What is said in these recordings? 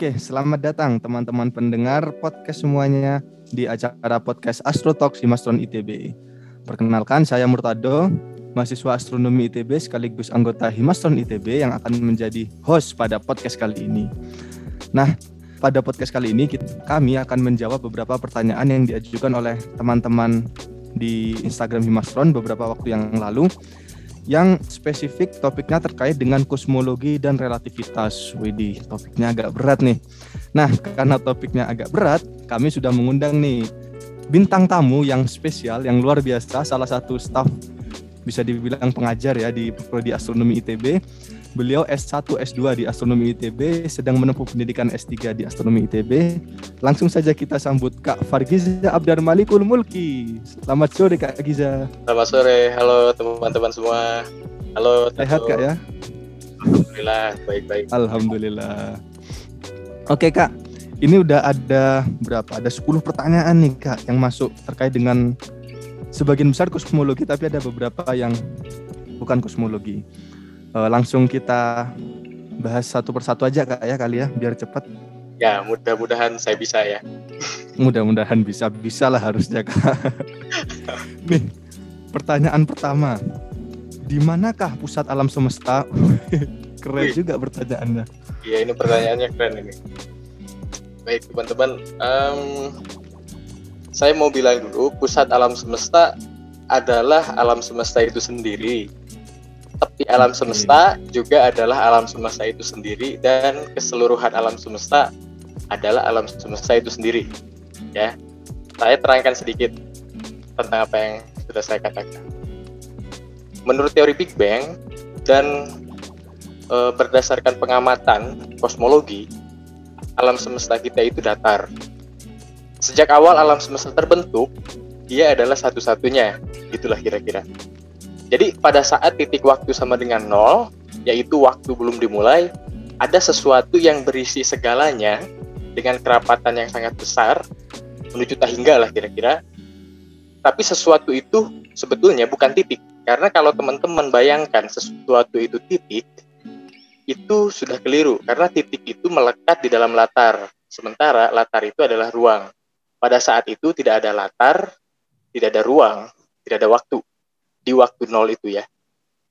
Oke, selamat datang teman-teman pendengar podcast semuanya di acara podcast Astro Talk Himastron ITB. Perkenalkan, saya Murtado, mahasiswa astronomi ITB sekaligus anggota Himastron ITB yang akan menjadi host pada podcast kali ini. Nah, pada podcast kali ini kami akan menjawab beberapa pertanyaan yang diajukan oleh teman-teman di Instagram Himastron beberapa waktu yang lalu yang spesifik topiknya terkait dengan kosmologi dan relativitas. Widih, topiknya agak berat nih. Nah, karena topiknya agak berat, kami sudah mengundang nih bintang tamu yang spesial, yang luar biasa, salah satu staff bisa dibilang pengajar ya di prodi astronomi ITB Beliau S1, S2 di Astronomi ITB, sedang menempuh pendidikan S3 di Astronomi ITB. Langsung saja kita sambut Kak Fargiza Abdar Malikul Mulki. Selamat sore Kak Giza. Selamat sore, halo teman-teman semua. Halo. Sehat Kak ya? Alhamdulillah, baik-baik. Alhamdulillah. Oke Kak, ini udah ada berapa? Ada 10 pertanyaan nih Kak yang masuk terkait dengan sebagian besar kosmologi, tapi ada beberapa yang bukan kosmologi uh, langsung kita bahas satu persatu aja kak ya kali ya biar cepat. Ya mudah-mudahan saya bisa ya. Mudah-mudahan bisa bisa lah harusnya kak. Nih pertanyaan pertama, di manakah pusat alam semesta? keren Wih. juga pertanyaannya. Iya ini pertanyaannya keren ini. Baik teman-teman, um, saya mau bilang dulu pusat alam semesta adalah alam semesta itu sendiri alam semesta juga adalah alam semesta itu sendiri dan keseluruhan alam semesta adalah alam semesta itu sendiri. Ya saya terangkan sedikit tentang apa yang sudah saya katakan. Menurut teori Big Bang dan e, berdasarkan pengamatan kosmologi alam semesta kita itu datar. Sejak awal alam semesta terbentuk dia adalah satu-satunya. Itulah kira-kira jadi pada saat titik waktu sama dengan nol, yaitu waktu belum dimulai, ada sesuatu yang berisi segalanya dengan kerapatan yang sangat besar, menuju tak hingga lah kira-kira. Tapi sesuatu itu sebetulnya bukan titik. Karena kalau teman-teman bayangkan sesuatu itu titik, itu sudah keliru. Karena titik itu melekat di dalam latar. Sementara latar itu adalah ruang. Pada saat itu tidak ada latar, tidak ada ruang, tidak ada waktu di waktu nol itu ya.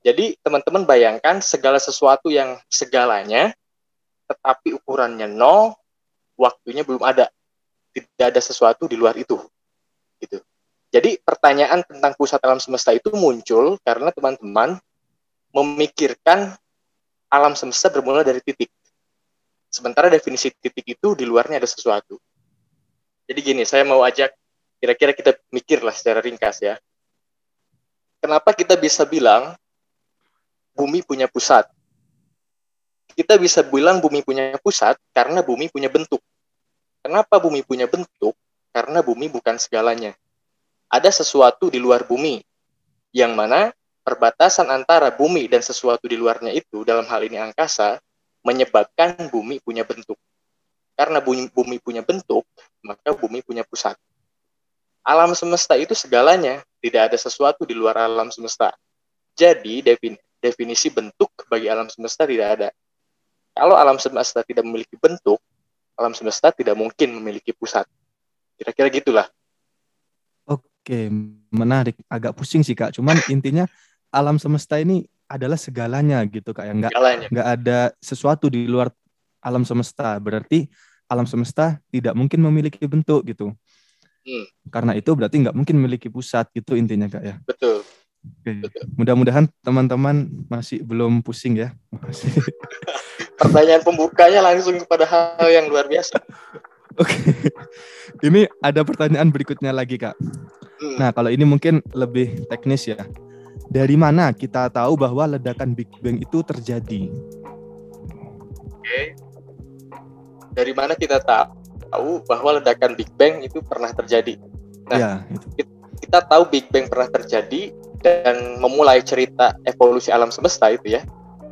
Jadi teman-teman bayangkan segala sesuatu yang segalanya, tetapi ukurannya nol, waktunya belum ada. Tidak ada sesuatu di luar itu. Gitu. Jadi pertanyaan tentang pusat alam semesta itu muncul karena teman-teman memikirkan alam semesta bermula dari titik. Sementara definisi titik itu di luarnya ada sesuatu. Jadi gini, saya mau ajak kira-kira kita mikirlah secara ringkas ya kenapa kita bisa bilang bumi punya pusat? Kita bisa bilang bumi punya pusat karena bumi punya bentuk. Kenapa bumi punya bentuk? Karena bumi bukan segalanya. Ada sesuatu di luar bumi, yang mana perbatasan antara bumi dan sesuatu di luarnya itu, dalam hal ini angkasa, menyebabkan bumi punya bentuk. Karena bumi, punya bentuk, maka bumi punya pusat alam semesta itu segalanya, tidak ada sesuatu di luar alam semesta. Jadi definisi bentuk bagi alam semesta tidak ada. Kalau alam semesta tidak memiliki bentuk, alam semesta tidak mungkin memiliki pusat. Kira-kira gitulah. Oke, menarik. Agak pusing sih kak. Cuman intinya alam semesta ini adalah segalanya gitu kak. Nggak, nggak ada sesuatu di luar alam semesta. Berarti alam semesta tidak mungkin memiliki bentuk gitu. Hmm. Karena itu berarti nggak mungkin memiliki pusat gitu intinya kak ya. Betul. Oke. Mudah-mudahan teman-teman masih belum pusing ya. Pertanyaan pembukanya langsung kepada hal yang luar biasa. Oke. Ini ada pertanyaan berikutnya lagi kak. Hmm. Nah kalau ini mungkin lebih teknis ya. Dari mana kita tahu bahwa ledakan Big Bang itu terjadi? Oke. Dari mana kita tahu tahu bahwa ledakan Big Bang itu pernah terjadi. Nah, ya, itu. kita tahu Big Bang pernah terjadi dan memulai cerita evolusi alam semesta itu ya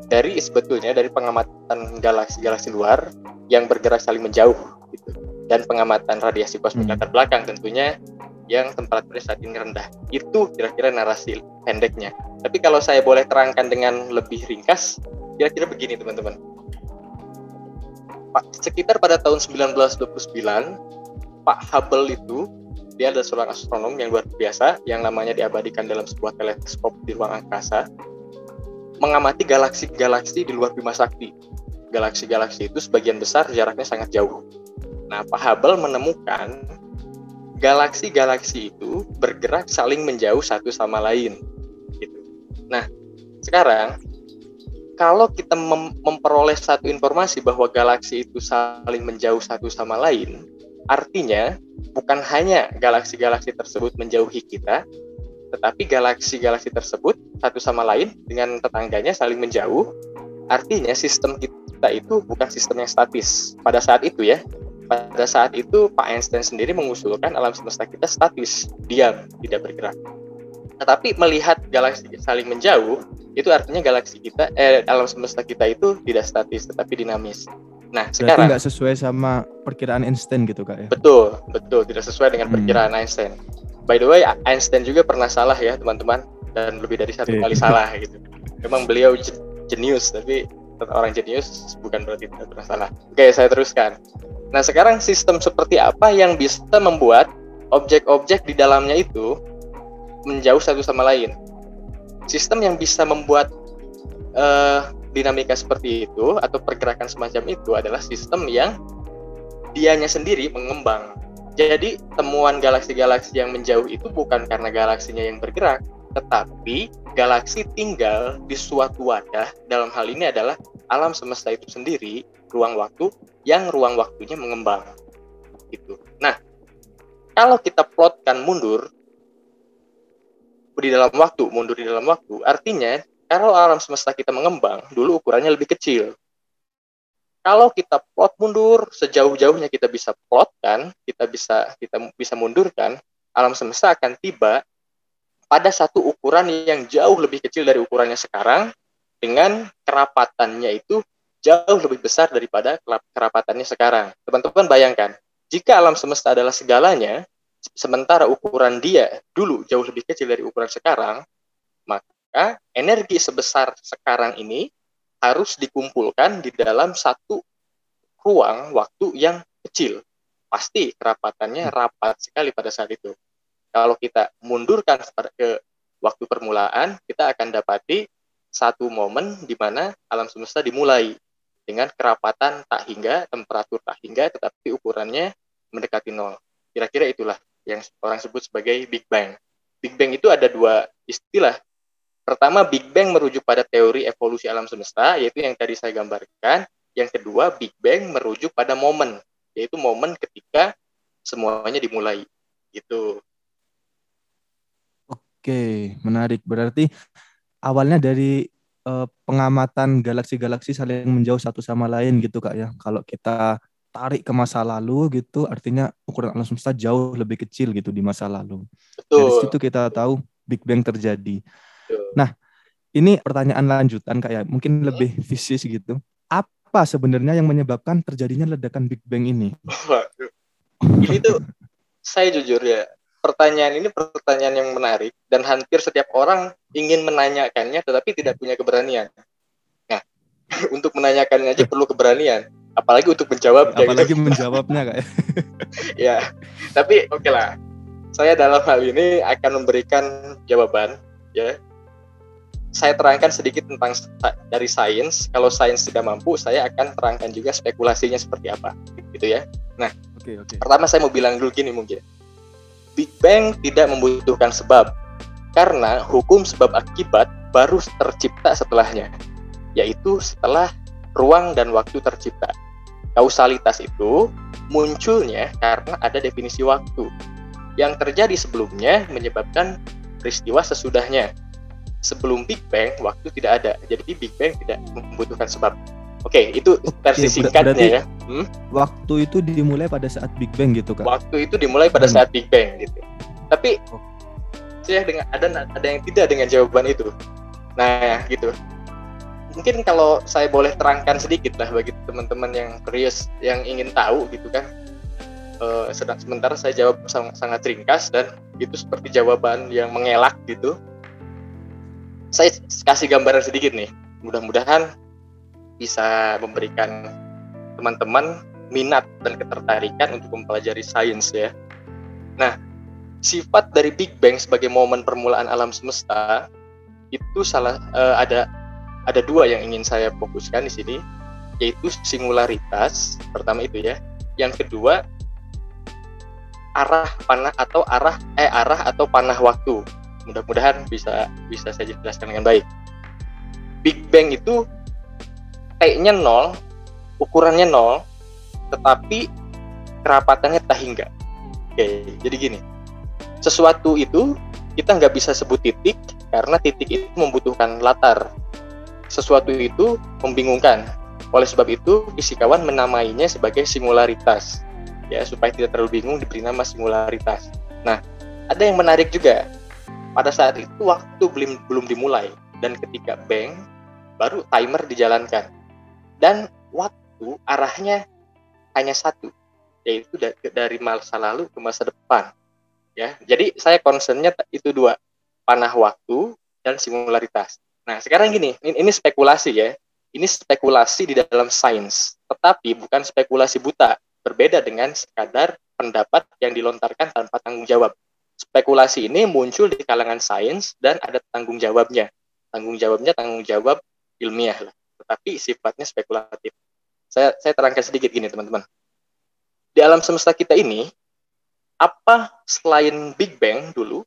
dari sebetulnya dari pengamatan galaksi-galaksi luar yang bergerak saling menjauh gitu dan pengamatan radiasi kosmik hmm. latar belakang tentunya yang temperaturnya saat ini rendah. Itu kira-kira narasi pendeknya. Tapi kalau saya boleh terangkan dengan lebih ringkas, kira-kira begini teman-teman sekitar pada tahun 1929 Pak Hubble itu dia adalah seorang astronom yang luar biasa yang namanya diabadikan dalam sebuah teleskop di ruang angkasa mengamati galaksi-galaksi di luar Bima Sakti. Galaksi-galaksi itu sebagian besar jaraknya sangat jauh. Nah, Pak Hubble menemukan galaksi-galaksi itu bergerak saling menjauh satu sama lain. Gitu. Nah, sekarang kalau kita mem memperoleh satu informasi bahwa galaksi itu saling menjauh satu sama lain, artinya bukan hanya galaksi-galaksi tersebut menjauhi kita, tetapi galaksi-galaksi tersebut satu sama lain dengan tetangganya saling menjauh. Artinya sistem kita itu bukan sistem yang statis. Pada saat itu ya, pada saat itu Pak Einstein sendiri mengusulkan alam semesta kita statis, diam, tidak bergerak. Tetapi melihat galaksi saling menjauh, itu artinya galaksi kita, eh, alam semesta kita itu tidak statis, tetapi dinamis. Nah, Berarti sekarang nggak sesuai sama perkiraan Einstein gitu kak ya? betul, betul, tidak sesuai dengan Hmm. perkiraan Einstein. By the way, Einstein juga pernah salah ya, teman-teman, dan lebih dari satu Iya. kali salah gitu. Memang beliau je- jenius, tapi orang jenius bukan berarti tidak pernah salah. Oke, saya teruskan. Nah, sekarang sistem seperti apa yang bisa membuat objek-objek di dalamnya itu menjauh satu sama lain? Sistem yang bisa membuat eh, dinamika seperti itu atau pergerakan semacam itu adalah sistem yang dianya sendiri mengembang. Jadi temuan galaksi-galaksi yang menjauh itu bukan karena galaksinya yang bergerak, tetapi galaksi tinggal di suatu wadah. Dalam hal ini adalah alam semesta itu sendiri, ruang waktu yang ruang waktunya mengembang. Gitu. Nah, kalau kita plotkan mundur di dalam waktu, mundur di dalam waktu, artinya kalau alam semesta kita mengembang, dulu ukurannya lebih kecil. Kalau kita plot mundur sejauh-jauhnya kita bisa plotkan, kita bisa kita bisa mundurkan, alam semesta akan tiba pada satu ukuran yang jauh lebih kecil dari ukurannya sekarang dengan kerapatannya itu jauh lebih besar daripada kerapatannya sekarang. Teman-teman bayangkan, jika alam semesta adalah segalanya, sementara ukuran dia dulu jauh lebih kecil dari ukuran sekarang, maka energi sebesar sekarang ini harus dikumpulkan di dalam satu ruang waktu yang kecil. Pasti kerapatannya rapat sekali pada saat itu. Kalau kita mundurkan ke waktu permulaan, kita akan dapati satu momen di mana alam semesta dimulai dengan kerapatan tak hingga, temperatur tak hingga, tetapi ukurannya mendekati nol. Kira-kira itulah yang orang sebut sebagai Big Bang. Big Bang itu ada dua istilah. Pertama, Big Bang merujuk pada teori evolusi alam semesta, yaitu yang tadi saya gambarkan. Yang kedua, Big Bang merujuk pada momen, yaitu momen ketika semuanya dimulai. Gitu. Oke, menarik. Berarti awalnya dari uh, pengamatan galaksi-galaksi saling menjauh satu sama lain gitu kak ya. Kalau kita tarik ke masa lalu gitu, artinya ukuran alam semesta jauh lebih kecil gitu di masa lalu. Betul. Dari situ kita tahu Big Bang terjadi. Betul. Nah, ini pertanyaan lanjutan kak ya, mungkin lebih fisis gitu. Apa sebenarnya yang menyebabkan terjadinya ledakan Big Bang ini? Ini tuh saya jujur ya, pertanyaan ini pertanyaan yang menarik dan hampir setiap orang ingin menanyakannya tetapi tidak punya keberanian. Nah, untuk menanyakannya aja perlu keberanian, apalagi untuk menjawab. Apalagi gitu. menjawabnya kayak. ya, tapi oke okay lah. Saya dalam hal ini akan memberikan jawaban ya. Saya terangkan sedikit tentang dari sains. Kalau sains tidak mampu, saya akan terangkan juga spekulasinya seperti apa, gitu ya. Nah, okay, okay. pertama saya mau bilang dulu gini mungkin. Big Bang tidak membutuhkan sebab karena hukum sebab akibat baru tercipta setelahnya, yaitu setelah ruang dan waktu tercipta. Kausalitas itu munculnya karena ada definisi waktu. Yang terjadi sebelumnya menyebabkan peristiwa sesudahnya. Sebelum Big Bang, waktu tidak ada. Jadi Big Bang tidak membutuhkan sebab. Oke, itu versi Oke, singkatnya ya. Hmm? Waktu itu dimulai pada saat Big Bang gitu kan? Waktu itu dimulai pada Hmm. saat Big Bang gitu. Tapi Oh. saya dengan ada ada yang tidak dengan jawaban itu. Nah, gitu. Mungkin kalau saya boleh terangkan sedikit lah bagi teman-teman yang curious, yang ingin tahu gitu kan. Eh, sedang sementara saya jawab sangat, sangat ringkas dan itu seperti jawaban yang mengelak gitu. Saya kasih gambaran sedikit nih. Mudah-mudahan bisa memberikan teman-teman minat dan ketertarikan untuk mempelajari sains ya. Nah, sifat dari Big Bang sebagai momen permulaan alam semesta itu salah uh, ada ada dua yang ingin saya fokuskan di sini yaitu singularitas pertama itu ya. Yang kedua arah panah atau arah eh arah atau panah waktu. Mudah-mudahan bisa bisa saya jelaskan dengan baik. Big Bang itu kayaknya nol, ukurannya nol, tetapi kerapatannya tak hingga. Oke, jadi gini, sesuatu itu kita nggak bisa sebut titik karena titik itu membutuhkan latar. Sesuatu itu membingungkan. Oleh sebab itu, fisikawan menamainya sebagai singularitas. Ya, supaya tidak terlalu bingung diberi nama singularitas. Nah, ada yang menarik juga. Pada saat itu waktu belum belum dimulai dan ketika bang baru timer dijalankan dan waktu arahnya hanya satu yaitu dari masa lalu ke masa depan ya jadi saya concernnya itu dua panah waktu dan singularitas nah sekarang gini ini, spekulasi ya. Ini spekulasi di dalam sains tetapi bukan spekulasi buta. Berbeda dengan sekadar pendapat yang dilontarkan tanpa tanggung jawab. Spekulasi ini muncul di kalangan sains dan ada tanggung jawabnya. Tanggung jawabnya tanggung jawab ilmiah lah tetapi sifatnya spekulatif. Saya saya terangkan sedikit gini teman-teman. Di alam semesta kita ini apa selain Big Bang dulu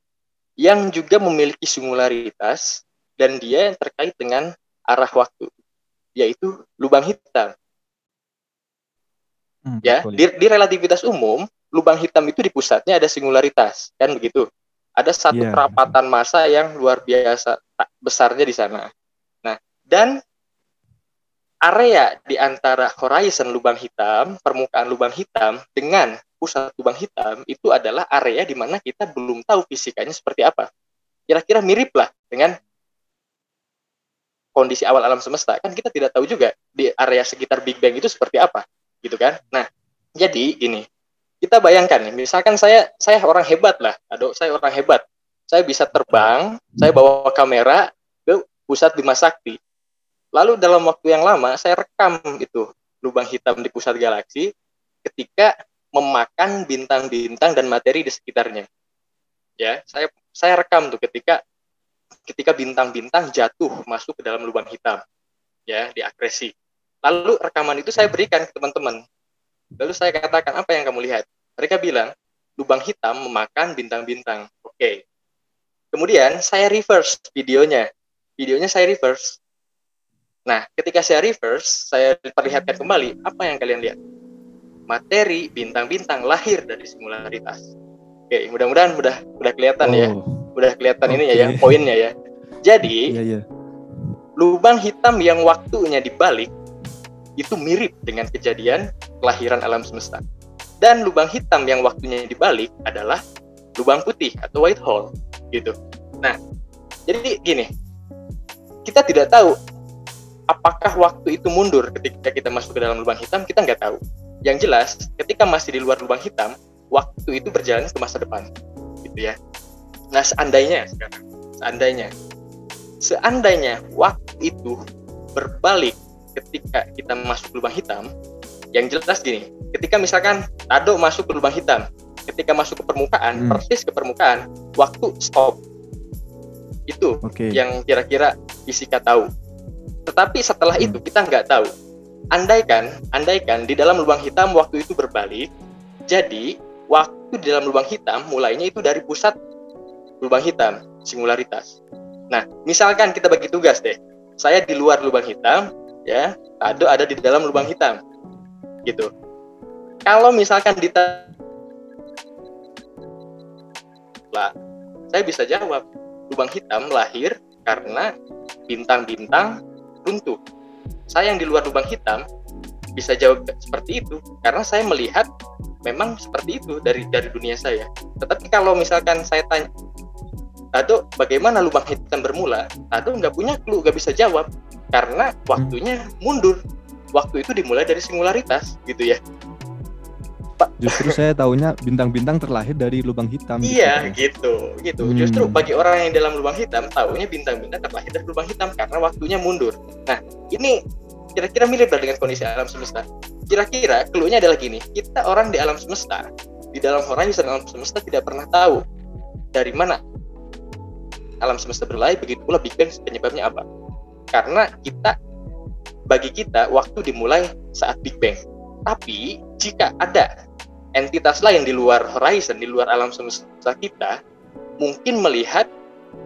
yang juga memiliki singularitas dan dia yang terkait dengan arah waktu yaitu lubang hitam hmm, ya di, di relativitas umum lubang hitam itu di pusatnya ada singularitas kan begitu ada satu yeah. kerapatan massa yang luar biasa besarnya di sana nah dan area di antara horizon lubang hitam, permukaan lubang hitam dengan pusat lubang hitam itu adalah area di mana kita belum tahu fisikanya seperti apa. Kira-kira mirip lah dengan kondisi awal alam semesta. Kan kita tidak tahu juga di area sekitar Big Bang itu seperti apa, gitu kan? Nah, jadi ini kita bayangkan misalkan saya saya orang hebat lah, aduh saya orang hebat, saya bisa terbang, saya bawa kamera ke pusat Bima Sakti Lalu dalam waktu yang lama saya rekam itu lubang hitam di pusat galaksi ketika memakan bintang-bintang dan materi di sekitarnya. Ya, saya saya rekam tuh ketika ketika bintang-bintang jatuh masuk ke dalam lubang hitam. Ya, di akresi. Lalu rekaman itu saya berikan ke teman-teman. Lalu saya katakan, apa yang kamu lihat? Mereka bilang, lubang hitam memakan bintang-bintang. Oke. Okay. Kemudian saya reverse videonya. Videonya saya reverse. Nah, ketika saya reverse, saya perlihatkan kembali apa yang kalian lihat. Materi bintang-bintang lahir dari singularitas. Oke, mudah-mudahan udah udah kelihatan ya. oh. ya. Udah kelihatan okay. ini ya, ya poinnya ya. Jadi, yeah, yeah. lubang hitam yang waktunya dibalik itu mirip dengan kejadian kelahiran alam semesta. Dan lubang hitam yang waktunya dibalik adalah lubang putih atau white hole gitu. Nah, jadi gini, kita tidak tahu apakah waktu itu mundur ketika kita masuk ke dalam lubang hitam kita nggak tahu yang jelas ketika masih di luar lubang hitam waktu itu berjalan ke masa depan gitu ya nah seandainya sekarang seandainya seandainya waktu itu berbalik ketika kita masuk ke lubang hitam yang jelas gini ketika misalkan Tado masuk ke lubang hitam ketika masuk ke permukaan hmm. persis ke permukaan waktu stop itu okay. yang kira-kira fisika tahu tetapi setelah itu kita nggak tahu. Andaikan, andaikan di dalam lubang hitam waktu itu berbalik, jadi waktu di dalam lubang hitam mulainya itu dari pusat lubang hitam, singularitas. Nah, misalkan kita bagi tugas deh. Saya di luar lubang hitam, ya, Tado ada di dalam lubang hitam. Gitu. Kalau misalkan di lah, saya bisa jawab, lubang hitam lahir karena bintang-bintang runtuh. Saya yang di luar lubang hitam bisa jawab seperti itu karena saya melihat memang seperti itu dari dari dunia saya. Tetapi kalau misalkan saya tanya, Tado bagaimana lubang hitam bermula? Tado nggak punya clue, nggak bisa jawab karena waktunya mundur. Waktu itu dimulai dari singularitas gitu ya. Justru saya tahunya bintang-bintang terlahir dari lubang hitam. Iya, gitu, gitu. gitu. Hmm. Justru bagi orang yang dalam lubang hitam, tahunya bintang-bintang terlahir dari lubang hitam karena waktunya mundur. Nah, ini kira-kira mirip dengan kondisi alam semesta. kira-kira clue-nya adalah gini kita orang di alam semesta di dalam horizon alam semesta tidak pernah tahu dari mana alam semesta berlari begitu pula Big Bang penyebabnya apa karena kita bagi kita waktu dimulai saat Big Bang tapi jika ada entitas lain di luar horizon di luar alam semesta kita mungkin melihat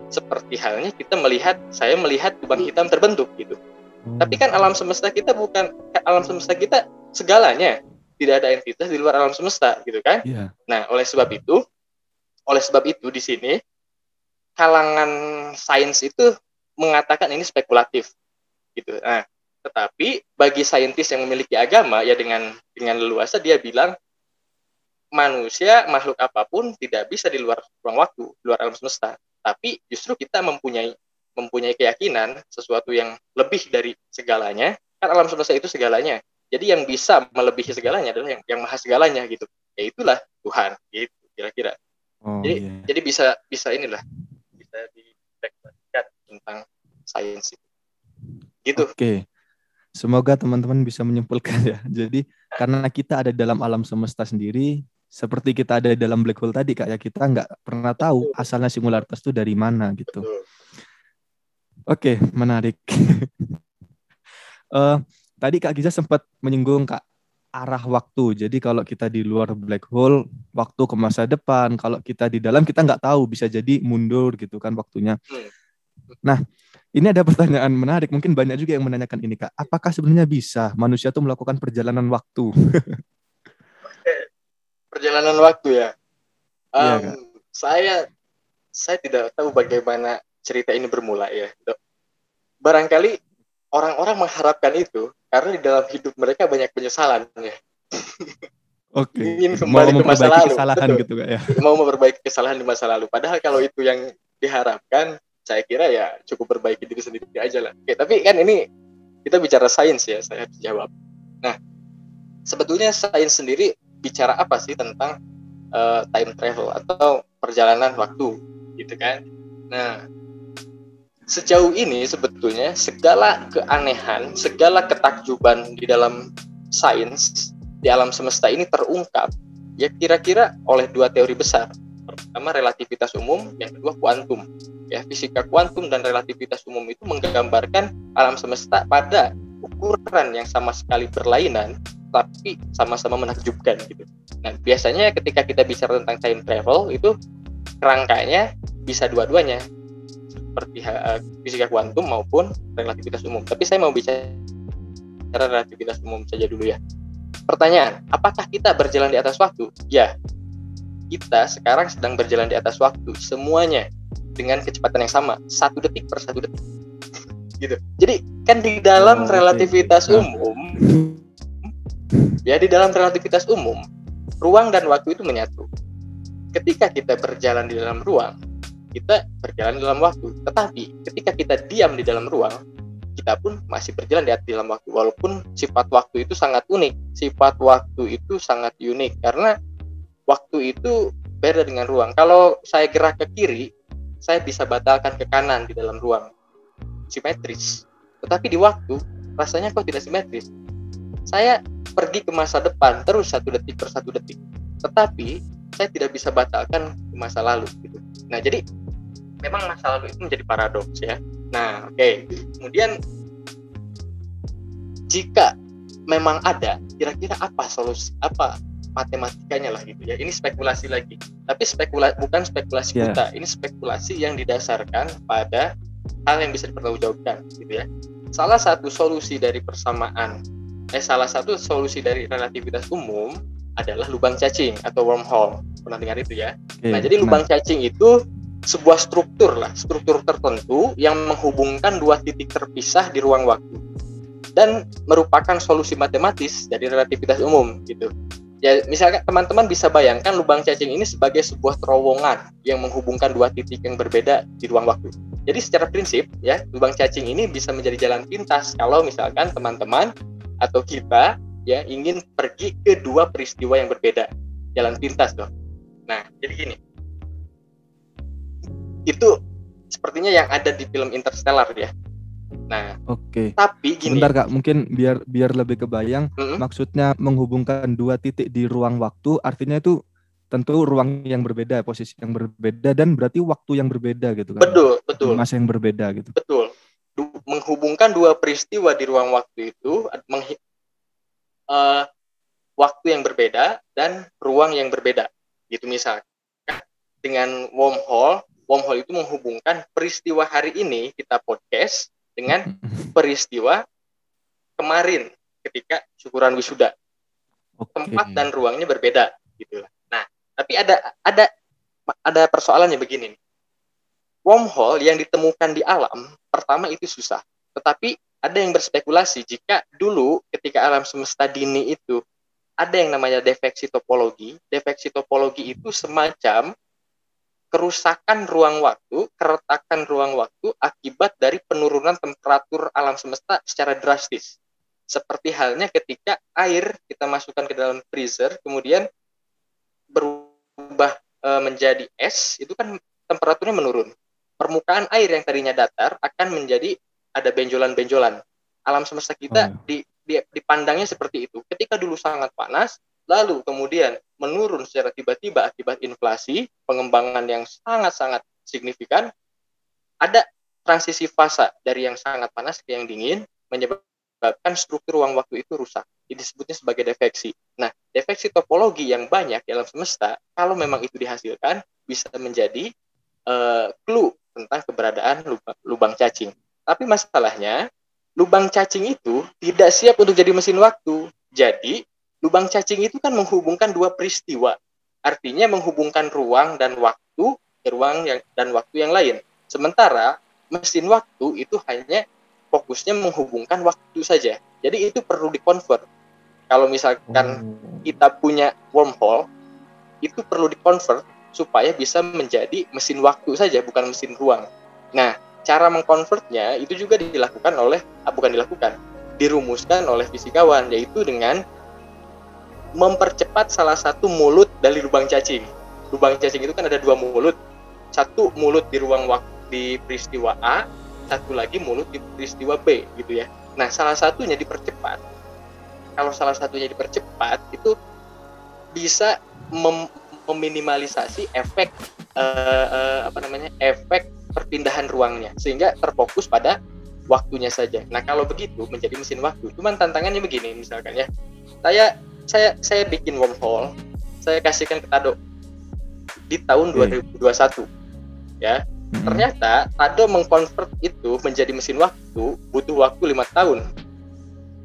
seperti halnya kita melihat saya melihat lubang hitam terbentuk gitu Hmm. Tapi kan alam semesta kita bukan alam semesta kita segalanya. Tidak ada entitas di luar alam semesta gitu kan? Yeah. Nah, oleh sebab itu, oleh sebab itu di sini kalangan sains itu mengatakan ini spekulatif gitu. Nah, tetapi bagi saintis yang memiliki agama ya dengan dengan leluasa dia bilang manusia makhluk apa pun tidak bisa di luar ruang waktu, di luar alam semesta. Tapi justru kita mempunyai mempunyai keyakinan sesuatu yang lebih dari segalanya kan alam semesta itu segalanya jadi yang bisa melebihi segalanya adalah yang yang maha segalanya gitu ya itulah Tuhan gitu kira-kira oh, jadi yeah. jadi bisa bisa inilah direfleksikan tentang sains itu gitu oke okay. semoga teman-teman bisa menyimpulkan ya jadi karena kita ada dalam alam semesta sendiri seperti kita ada di dalam black hole tadi kayak ya, kita nggak pernah tahu asalnya singularitas itu dari mana gitu Betul. Oke, menarik. uh, tadi Kak Giza sempat menyinggung Kak arah waktu. Jadi kalau kita di luar black hole, waktu ke masa depan. Kalau kita di dalam, kita nggak tahu. Bisa jadi mundur gitu kan waktunya. Nah, ini ada pertanyaan menarik. Mungkin banyak juga yang menanyakan ini Kak. Apakah sebenarnya bisa manusia tuh melakukan perjalanan waktu? perjalanan waktu ya. Um, iya, Kak. Saya saya tidak tahu bagaimana cerita ini bermula ya. Barangkali orang-orang mengharapkan itu karena di dalam hidup mereka banyak penyesalan ya. Oke. Okay. Ingin kembali mau ke masa lalu. Kesalahan Betul. gitu ya. Mau memperbaiki kesalahan di masa lalu. Padahal kalau itu yang diharapkan, saya kira ya cukup perbaiki diri sendiri aja lah. Oke, tapi kan ini kita bicara sains ya, saya harus jawab. Nah, sebetulnya sains sendiri bicara apa sih tentang uh, time travel atau perjalanan waktu, gitu kan? Nah, sejauh ini sebetulnya segala keanehan, segala ketakjuban di dalam sains di alam semesta ini terungkap ya kira-kira oleh dua teori besar. Pertama relativitas umum, yang kedua kuantum. Ya, fisika kuantum dan relativitas umum itu menggambarkan alam semesta pada ukuran yang sama sekali berlainan tapi sama-sama menakjubkan gitu. Nah, biasanya ketika kita bicara tentang time travel itu kerangkanya bisa dua-duanya seperti uh, fisika kuantum maupun relativitas umum. Tapi saya mau bicara relativitas umum saja dulu ya. Pertanyaan, apakah kita berjalan di atas waktu? Ya, kita sekarang sedang berjalan di atas waktu, semuanya dengan kecepatan yang sama, satu detik per satu detik. gitu. Jadi kan di dalam oh, relativitas okay. umum, ya di dalam relativitas umum, ruang dan waktu itu menyatu. Ketika kita berjalan di dalam ruang, kita berjalan dalam waktu. Tetapi ketika kita diam di dalam ruang, kita pun masih berjalan di dalam waktu. Walaupun sifat waktu itu sangat unik. Sifat waktu itu sangat unik karena waktu itu beda dengan ruang. Kalau saya gerak ke kiri, saya bisa batalkan ke kanan di dalam ruang. Simetris. Tetapi di waktu, rasanya kok tidak simetris. Saya pergi ke masa depan terus satu detik per satu detik. Tetapi saya tidak bisa batalkan ke masa lalu gitu. Nah, jadi memang masa lalu itu menjadi paradoks ya. Nah, oke. Okay. Kemudian jika memang ada, kira-kira apa solusi apa matematikanya lah gitu ya. Ini spekulasi lagi. Tapi spekula bukan spekulasi yeah. buta. Ini spekulasi yang didasarkan pada hal yang bisa dipertanggungjawabkan gitu ya. Salah satu solusi dari persamaan eh salah satu solusi dari relativitas umum adalah lubang cacing atau wormhole. Pernah dengar itu ya? Okay, nah, jadi lubang nah. cacing itu sebuah struktur lah, struktur tertentu yang menghubungkan dua titik terpisah di ruang waktu dan merupakan solusi matematis dari relativitas umum gitu. Ya, misalkan teman-teman bisa bayangkan lubang cacing ini sebagai sebuah terowongan yang menghubungkan dua titik yang berbeda di ruang waktu. Jadi secara prinsip ya, lubang cacing ini bisa menjadi jalan pintas kalau misalkan teman-teman atau kita ya ingin pergi ke dua peristiwa yang berbeda. Jalan pintas dong. Nah, jadi gini itu sepertinya yang ada di film Interstellar ya Nah, Oke. tapi gini, Sebentar Kak, mungkin biar biar lebih kebayang Mm-mm. maksudnya menghubungkan dua titik di ruang waktu artinya itu tentu ruang yang berbeda, posisi yang berbeda dan berarti waktu yang berbeda gitu kan. betul, betul, Masa yang berbeda gitu. betul. Du- menghubungkan dua peristiwa di ruang waktu itu menghi- eh, waktu yang berbeda dan ruang yang berbeda. Gitu misalkan dengan wormhole, wormhole itu menghubungkan peristiwa hari ini kita podcast dengan peristiwa kemarin ketika syukuran wisuda. Oke. tempat dan ruangnya berbeda gitu. Nah, tapi ada ada ada persoalannya begini. nih. Wormhole yang ditemukan di alam pertama itu susah, tetapi ada yang berspekulasi jika dulu ketika alam semesta dini itu ada yang namanya defeksi topologi. Defeksi topologi itu semacam kerusakan ruang waktu, keretakan ruang waktu akibat dari penurunan temperatur alam semesta secara drastis. Seperti halnya ketika air kita masukkan ke dalam freezer kemudian berubah e, menjadi es itu kan temperaturnya menurun. Permukaan air yang tadinya datar akan menjadi ada benjolan-benjolan. Alam semesta kita Oh. di, di, dipandangnya seperti itu. Ketika dulu sangat panas lalu kemudian menurun secara tiba-tiba akibat inflasi pengembangan yang sangat-sangat signifikan ada transisi fase dari yang sangat panas ke yang dingin menyebabkan struktur ruang waktu itu rusak. Ini disebutnya sebagai defeksi. Nah, defeksi topologi yang banyak di alam semesta, kalau memang itu dihasilkan, bisa menjadi eh, clue tentang keberadaan lubang, lubang cacing. Tapi masalahnya, lubang cacing itu tidak siap untuk jadi mesin waktu. Jadi, lubang cacing itu kan menghubungkan dua peristiwa. Artinya menghubungkan ruang dan waktu ke ruang yang dan waktu yang lain. Sementara mesin waktu itu hanya fokusnya menghubungkan waktu saja. Jadi itu perlu dikonvert. Kalau misalkan Oh. kita punya wormhole, itu perlu dikonvert supaya bisa menjadi mesin waktu saja, bukan mesin ruang. Nah, cara mengkonvertnya itu juga dilakukan oleh, ah, bukan dilakukan, dirumuskan oleh fisikawan, yaitu dengan mempercepat salah satu mulut dari lubang cacing. Lubang cacing itu kan ada dua mulut, satu mulut di ruang waktu di peristiwa A, satu lagi mulut di peristiwa B gitu ya. Nah, salah satunya dipercepat. Kalau salah satunya dipercepat itu bisa mem- meminimalisasi efek eh, eh, apa namanya? efek perpindahan ruangnya sehingga terfokus pada waktunya saja. Nah, kalau begitu menjadi mesin waktu. Cuman tantangannya begini misalkan ya. Saya saya saya bikin wormhole, saya kasihkan ke Tado. Di tahun Oke. 2021 ya. Mm-mm. ternyata Tado mengkonvert itu menjadi mesin waktu butuh waktu lima tahun.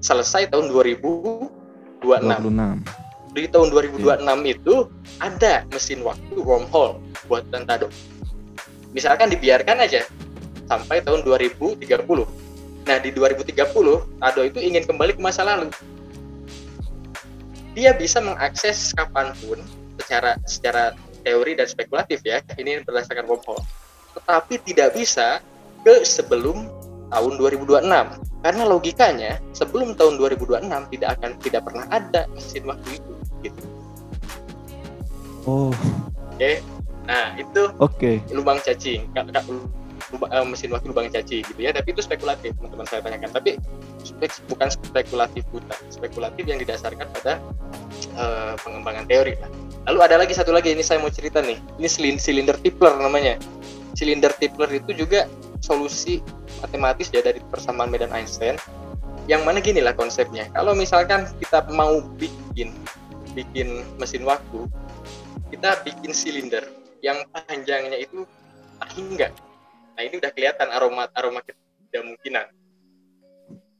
Selesai tahun 2026 26. di tahun 2026 itu ada mesin waktu wormhole buatan Tado. Misalkan dibiarkan aja sampai tahun 2030 nah di 2030 Tado itu ingin kembali ke masa lalu dia bisa mengakses kapan pun secara secara teori dan spekulatif ya. Ini berdasarkan wormhole tetapi tidak bisa ke sebelum tahun 2026 karena logikanya sebelum tahun 2026 tidak akan tidak pernah ada mesin waktu itu gitu. Oh, oke. Nah itu oke. lubang cacing Eh, mesin waktu lubang cacing gitu ya. Tapi itu spekulatif teman-teman saya tanyakan. Tapi spek- bukan spekulatif buta spekulatif yang didasarkan pada eh, pengembangan teori lah. Lalu ada lagi satu lagi ini saya mau cerita nih. Ini silin- silinder Tipler namanya. Silinder Tipler itu juga solusi matematis ya dari persamaan medan Einstein. Yang mana gini lah konsepnya. Kalau misalkan kita mau bikin bikin mesin waktu kita bikin silinder yang panjangnya itu hingga nah ini udah kelihatan aroma aroma ketidakmungkinan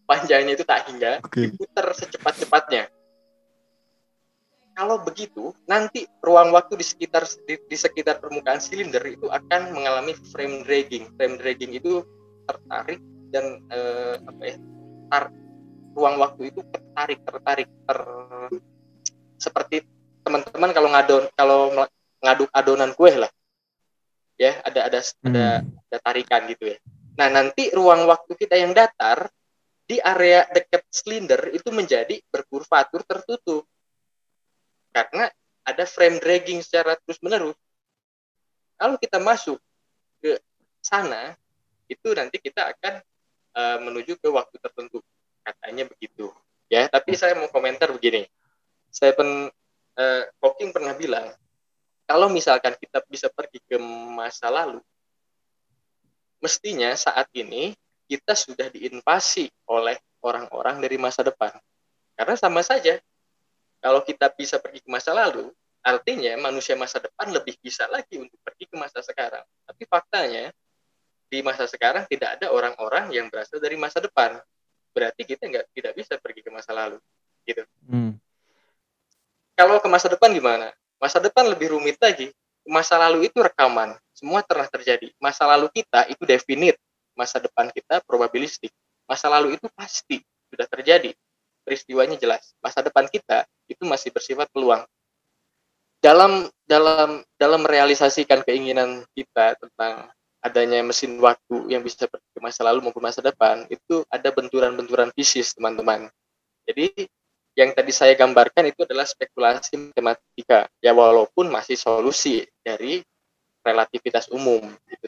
panjangnya itu tak hingga Oke. diputar secepat-cepatnya. Kalau begitu nanti ruang waktu di sekitar di, di sekitar permukaan silinder itu akan mengalami frame dragging. Frame dragging itu tertarik dan eh, apa ya tar, ruang waktu itu tertarik tertarik ter seperti teman-teman kalau ngadon kalau ngaduk adonan kue lah ya ada ada ada Hmm. ada tarikan gitu ya. Nah, nanti ruang waktu kita yang datar di area dekat silinder itu menjadi berkurvatur tertutup. Karena ada frame dragging secara terus-menerus. Kalau kita masuk ke sana, itu nanti kita akan uh, menuju ke waktu tertentu katanya begitu ya tapi saya mau komentar begini Stephen uh, Hawking pernah bilang kalau misalkan kita bisa pergi ke masa lalu mestinya saat ini kita sudah diinvasi oleh orang-orang dari masa depan karena sama saja kalau kita bisa pergi ke masa lalu Artinya manusia masa depan lebih bisa lagi untuk pergi ke masa sekarang. Tapi faktanya di masa sekarang tidak ada orang-orang yang berasal dari masa depan. Berarti kita nggak tidak bisa pergi ke masa lalu, gitu. Hmm. Kalau ke masa depan gimana? Masa depan lebih rumit lagi. Masa lalu itu rekaman, semua telah terjadi. Masa lalu kita itu definite, masa depan kita probabilistik. Masa lalu itu pasti sudah terjadi, peristiwanya jelas. Masa depan kita itu masih bersifat peluang dalam dalam dalam merealisasikan keinginan kita tentang adanya mesin waktu yang bisa pergi ke masa lalu maupun masa depan itu ada benturan-benturan fisik teman-teman. Jadi yang tadi saya gambarkan itu adalah spekulasi matematika ya walaupun masih solusi dari relativitas umum gitu.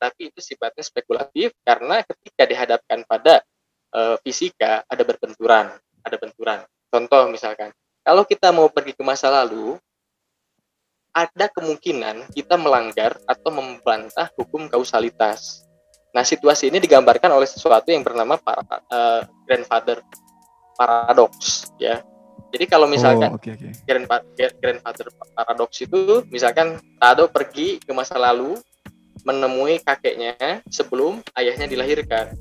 Tapi itu sifatnya spekulatif karena ketika dihadapkan pada uh, fisika ada berbenturan, ada benturan. Contoh misalkan, kalau kita mau pergi ke masa lalu, ada kemungkinan kita melanggar atau membantah hukum kausalitas. Nah, situasi ini digambarkan oleh sesuatu yang bernama para, uh, grandfather paradox ya. Jadi kalau misalkan oh, okay, okay. grandfather paradox itu misalkan Tado pergi ke masa lalu menemui kakeknya sebelum ayahnya dilahirkan.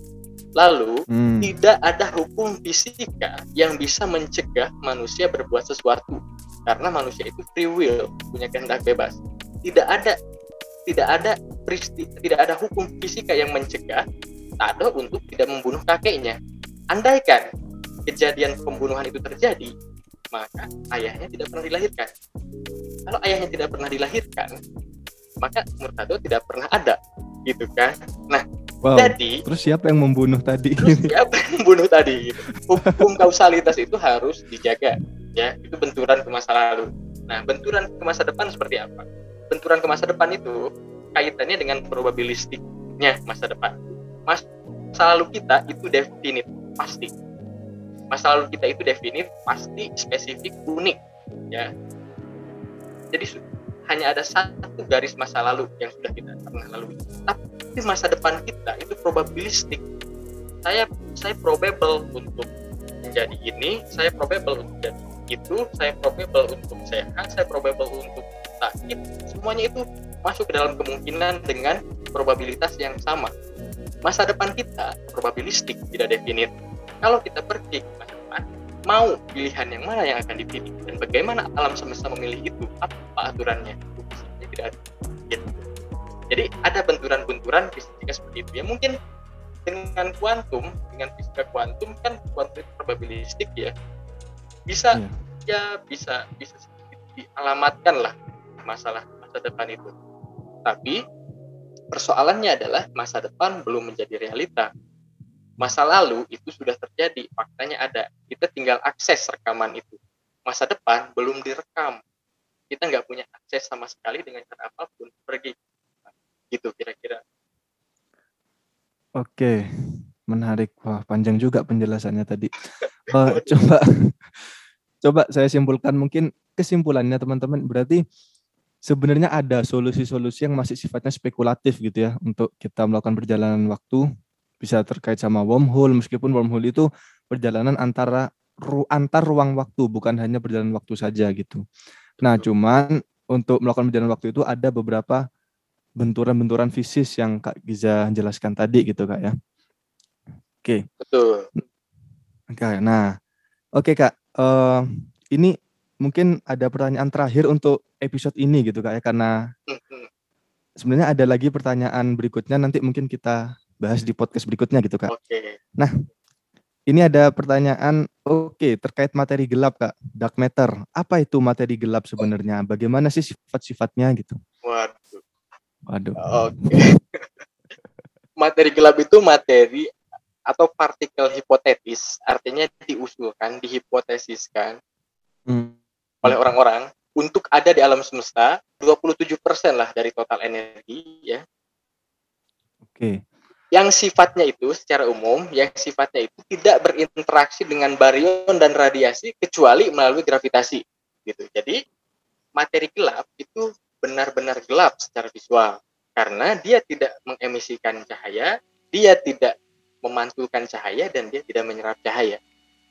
Lalu hmm. tidak ada hukum fisika yang bisa mencegah manusia berbuat sesuatu karena manusia itu free will punya kehendak bebas tidak ada tidak ada peristi, tidak ada hukum fisika yang mencegah Tado untuk tidak membunuh kakeknya andaikan kejadian pembunuhan itu terjadi maka ayahnya tidak pernah dilahirkan kalau ayahnya tidak pernah dilahirkan maka Murtado tidak pernah ada gitu kan nah Wow. Jadi, terus siapa yang membunuh tadi? Terus siapa yang membunuh tadi? Hukum kausalitas itu harus dijaga ya itu benturan ke masa lalu nah benturan ke masa depan seperti apa benturan ke masa depan itu kaitannya dengan probabilistiknya masa depan masa lalu kita itu definit pasti masa lalu kita itu definit pasti spesifik unik ya. Jadi hanya ada satu garis masa lalu yang sudah kita pernah lalui. Tapi masa depan kita itu probabilistik. Saya saya probable untuk menjadi ini saya probable untuk jadi itu saya probable untuk sehat saya probable untuk sakit. Semuanya itu masuk ke dalam kemungkinan dengan probabilitas yang sama. Masa depan kita probabilistik tidak definit. Kalau kita pergi mau pilihan yang mana yang akan dipilih dan bagaimana alam semesta memilih itu? Apa aturannya? Itu tidak ada gitu. jadi ada benturan-benturan fisika seperti itu. Ya mungkin dengan kuantum dengan fisika kuantum kan kuantum probabilistik ya. Bisa yeah. ya bisa bisa dialamatkan lah masalah masa depan itu. Tapi persoalannya adalah masa depan belum menjadi realita masa lalu itu sudah terjadi faktanya ada. Kita tinggal akses rekaman itu. Masa depan belum direkam. Kita nggak punya akses sama sekali dengan cara apa pun pergi. Gitu kira-kira. Oke menarik. Wah panjang juga penjelasannya tadi. Uh, coba coba saya simpulkan mungkin kesimpulannya teman-teman. Berarti sebenarnya ada solusi-solusi yang masih sifatnya spekulatif gitu ya untuk kita melakukan perjalanan waktu bisa terkait sama wormhole meskipun wormhole itu perjalanan antara ru, antar ruang waktu bukan hanya perjalanan waktu saja gitu. Nah, cuman untuk melakukan perjalanan waktu itu ada beberapa benturan-benturan fisik yang Kak Giza jelaskan tadi gitu Kak ya. Oke. Betul. Oke, nah. Oke Kak, uh, ini mungkin ada pertanyaan terakhir untuk episode ini gitu kak ya karena sebenarnya ada lagi pertanyaan berikutnya nanti mungkin kita bahas di podcast berikutnya gitu kak. Oke. Nah ini ada pertanyaan oke okay, terkait materi gelap kak dark matter apa itu materi gelap sebenarnya bagaimana sih sifat-sifatnya gitu. Waduh. Waduh. Oke. Okay. materi gelap itu materi atau partikel hipotetis, artinya diusulkan, dihipotesiskan hmm. oleh orang-orang untuk ada di alam semesta 27% lah dari total energi ya. Oke. Yang sifatnya itu secara umum yang sifatnya itu tidak berinteraksi dengan baryon dan radiasi kecuali melalui gravitasi gitu. Jadi materi gelap itu benar-benar gelap secara visual karena dia tidak mengemisikan cahaya, dia tidak memantulkan cahaya dan dia tidak menyerap cahaya.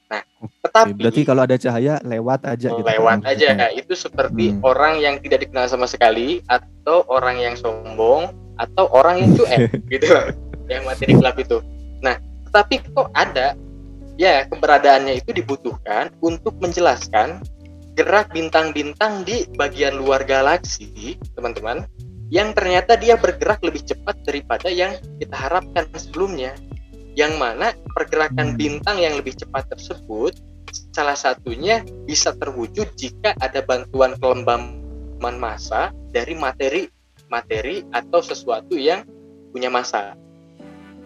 Nah, tetapi berarti kalau ada cahaya lewat aja gitu. Lewat kan, aja. Itu seperti hmm. orang yang tidak dikenal sama sekali atau orang yang sombong atau orang yang cuek gitu yang materi gelap itu. Nah, tetapi kok ada ya keberadaannya itu dibutuhkan untuk menjelaskan gerak bintang-bintang di bagian luar galaksi, teman-teman, yang ternyata dia bergerak lebih cepat daripada yang kita harapkan sebelumnya. Yang mana pergerakan bintang yang lebih cepat tersebut salah satunya bisa terwujud jika ada bantuan kelembaman massa dari materi materi atau sesuatu yang punya massa.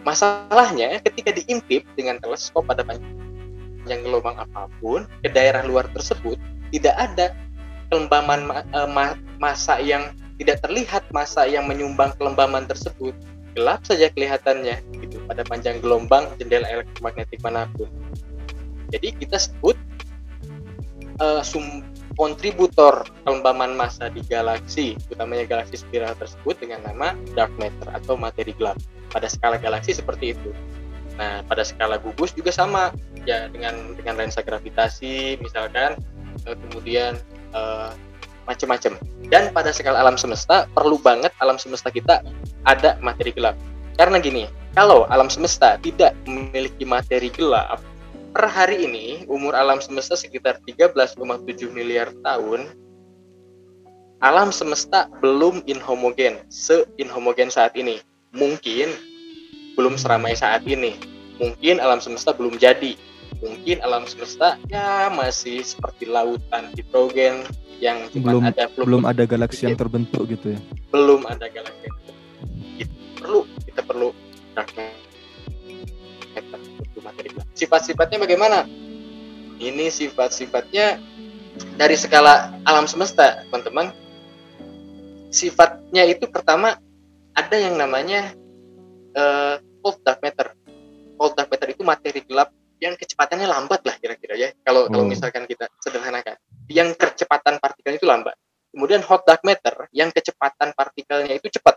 Masalahnya ketika diintip dengan teleskop pada panjang gelombang apa pun ke daerah luar tersebut tidak ada kelembaman uh, masa yang tidak terlihat masa yang menyumbang kelembaman tersebut. Gelap saja kelihatannya gitu pada panjang gelombang jendela elektromagnetik mana pun. Jadi kita sebut uh, sum kontributor kelembaman massa di galaksi utamanya galaksi spiral tersebut dengan nama dark matter atau materi gelap pada skala galaksi seperti itu. Nah, pada skala gugus juga sama ya dengan dengan lensa gravitasi misalkan eh, kemudian uh, macam-macam. Dan pada skala alam semesta perlu banget alam semesta kita ada materi gelap. Karena gini, kalau alam semesta tidak memiliki materi gelap, per hari ini umur alam semesta sekitar 13,7 miliar tahun. Alam semesta belum inhomogen, se-inhomogen saat ini mungkin belum seramai saat ini. Mungkin alam semesta belum jadi. Mungkin alam semesta ya masih seperti lautan hidrogen yang cuma belum, ada belum, belum ada galaksi yang terbentuk gitu ya. Belum ada galaksi. Kita perlu kita perlu Sifat-sifatnya bagaimana? Ini sifat-sifatnya dari skala alam semesta, teman-teman. Sifatnya itu pertama ada yang namanya uh, cold dark matter. Cold dark matter itu materi gelap yang kecepatannya lambat lah kira-kira ya. Kalau hmm. kalau misalkan kita sederhanakan, yang kecepatan partikelnya itu lambat. Kemudian hot dark matter yang kecepatan partikelnya itu cepat.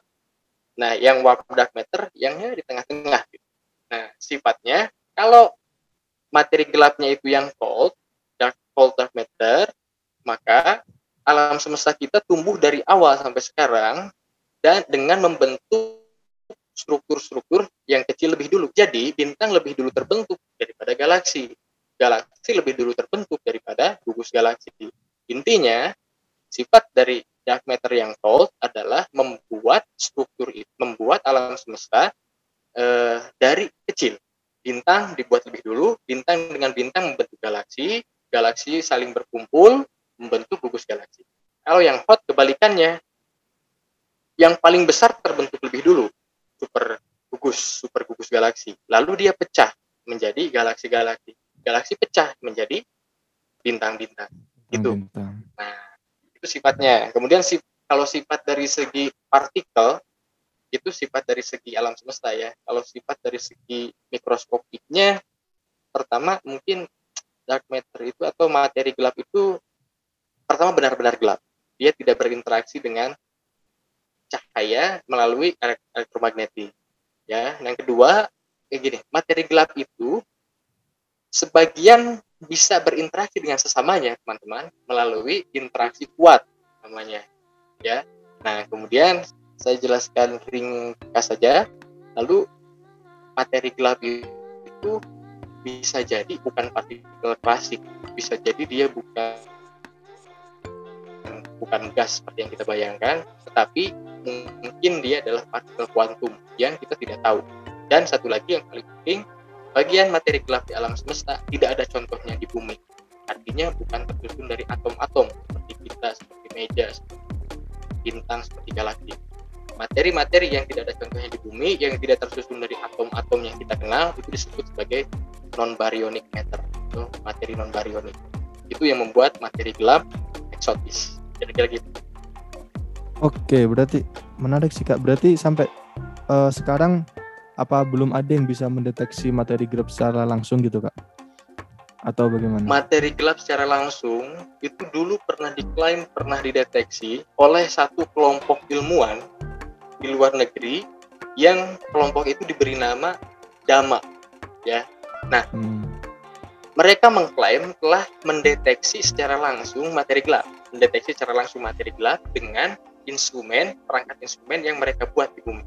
Nah, yang warm dark matter yang di tengah-tengah. Gitu. Nah, sifatnya kalau materi gelapnya itu yang cold, dark cold dark matter, maka alam semesta kita tumbuh dari awal sampai sekarang dan dengan membentuk struktur-struktur yang kecil lebih dulu. Jadi bintang lebih dulu terbentuk daripada galaksi. Galaksi lebih dulu terbentuk daripada gugus galaksi. Intinya, sifat dari dark matter yang cold adalah membuat struktur itu, membuat alam semesta eh, dari kecil. Bintang dibuat lebih dulu, bintang dengan bintang membentuk galaksi, galaksi saling berkumpul membentuk gugus galaksi. Kalau yang hot kebalikannya, yang paling besar terbentuk lebih dulu, super gugus, super gugus galaksi. Lalu dia pecah menjadi galaksi-galaksi. Galaksi pecah menjadi bintang-bintang. Gitu. Nah, itu sifatnya. Kemudian si, kalau sifat dari segi partikel itu sifat dari segi alam semesta ya. Kalau sifat dari segi mikroskopiknya pertama mungkin dark matter itu atau materi gelap itu pertama benar-benar gelap. Dia tidak berinteraksi dengan cahaya melalui elektromagnetik. Ya, yang kedua, kayak gini, materi gelap itu sebagian bisa berinteraksi dengan sesamanya, teman-teman, melalui interaksi kuat namanya. Ya. Nah, kemudian saya jelaskan ringkas saja. Lalu materi gelap itu bisa jadi bukan partikel klasik, bisa jadi dia bukan bukan gas seperti yang kita bayangkan, tetapi mungkin dia adalah partikel kuantum yang kita tidak tahu. Dan satu lagi yang paling penting, bagian materi gelap di alam semesta tidak ada contohnya di bumi. Artinya bukan tersusun dari atom-atom seperti kita, seperti meja, seperti bintang, seperti galaksi. Materi-materi yang tidak ada contohnya di bumi, yang tidak tersusun dari atom-atom yang kita kenal, itu disebut sebagai non-baryonic matter, atau materi non-baryonic. Itu yang membuat materi gelap eksotis. Kira-kira gitu. Oke, berarti menarik sih Kak. Berarti sampai uh, sekarang apa belum ada yang bisa mendeteksi materi gelap secara langsung gitu kak? Atau bagaimana? Materi gelap secara langsung itu dulu pernah diklaim pernah dideteksi oleh satu kelompok ilmuwan di luar negeri yang kelompok itu diberi nama Dama ya. Nah, hmm. mereka mengklaim telah mendeteksi secara langsung materi gelap, mendeteksi secara langsung materi gelap dengan instrumen, perangkat instrumen yang mereka buat di bumi.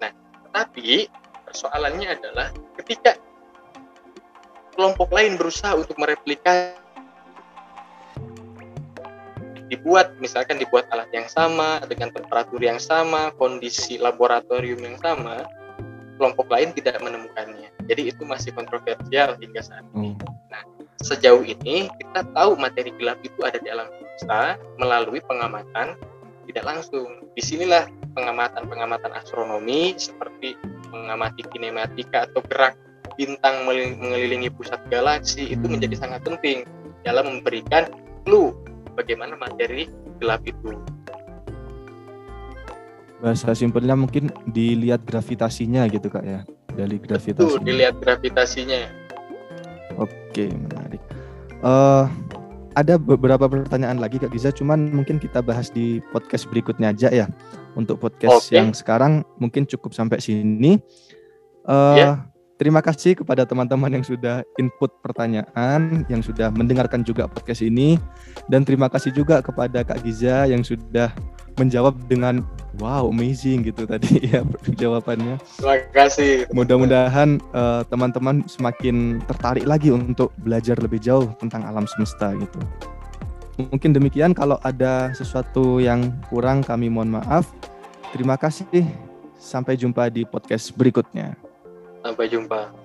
Nah, tetapi persoalannya adalah ketika kelompok lain berusaha untuk mereplikasi dibuat misalkan dibuat alat yang sama dengan temperatur yang sama kondisi laboratorium yang sama kelompok lain tidak menemukannya jadi itu masih kontroversial hingga saat ini hmm. nah sejauh ini kita tahu materi gelap itu ada di alam semesta melalui pengamatan tidak langsung di sinilah pengamatan pengamatan astronomi seperti mengamati kinematika atau gerak bintang mengelilingi pusat galaksi itu menjadi sangat penting dalam memberikan clue bagaimana materi gelap itu. Bahasa simpelnya mungkin dilihat gravitasinya gitu kak ya, dari gravitasi. Betul, dilihat gravitasinya. Oke, menarik. Uh, ada beberapa pertanyaan lagi Kak Giza, cuman mungkin kita bahas di podcast berikutnya aja ya. Untuk podcast okay. yang sekarang mungkin cukup sampai sini. Uh, yeah. Terima kasih kepada teman-teman yang sudah input pertanyaan, yang sudah mendengarkan juga podcast ini, dan terima kasih juga kepada Kak Giza yang sudah menjawab dengan wow amazing gitu tadi ya jawabannya. Terima kasih. Mudah-mudahan uh, teman-teman semakin tertarik lagi untuk belajar lebih jauh tentang alam semesta gitu. Mungkin demikian kalau ada sesuatu yang kurang kami mohon maaf. Terima kasih. Sampai jumpa di podcast berikutnya. Sampai jumpa.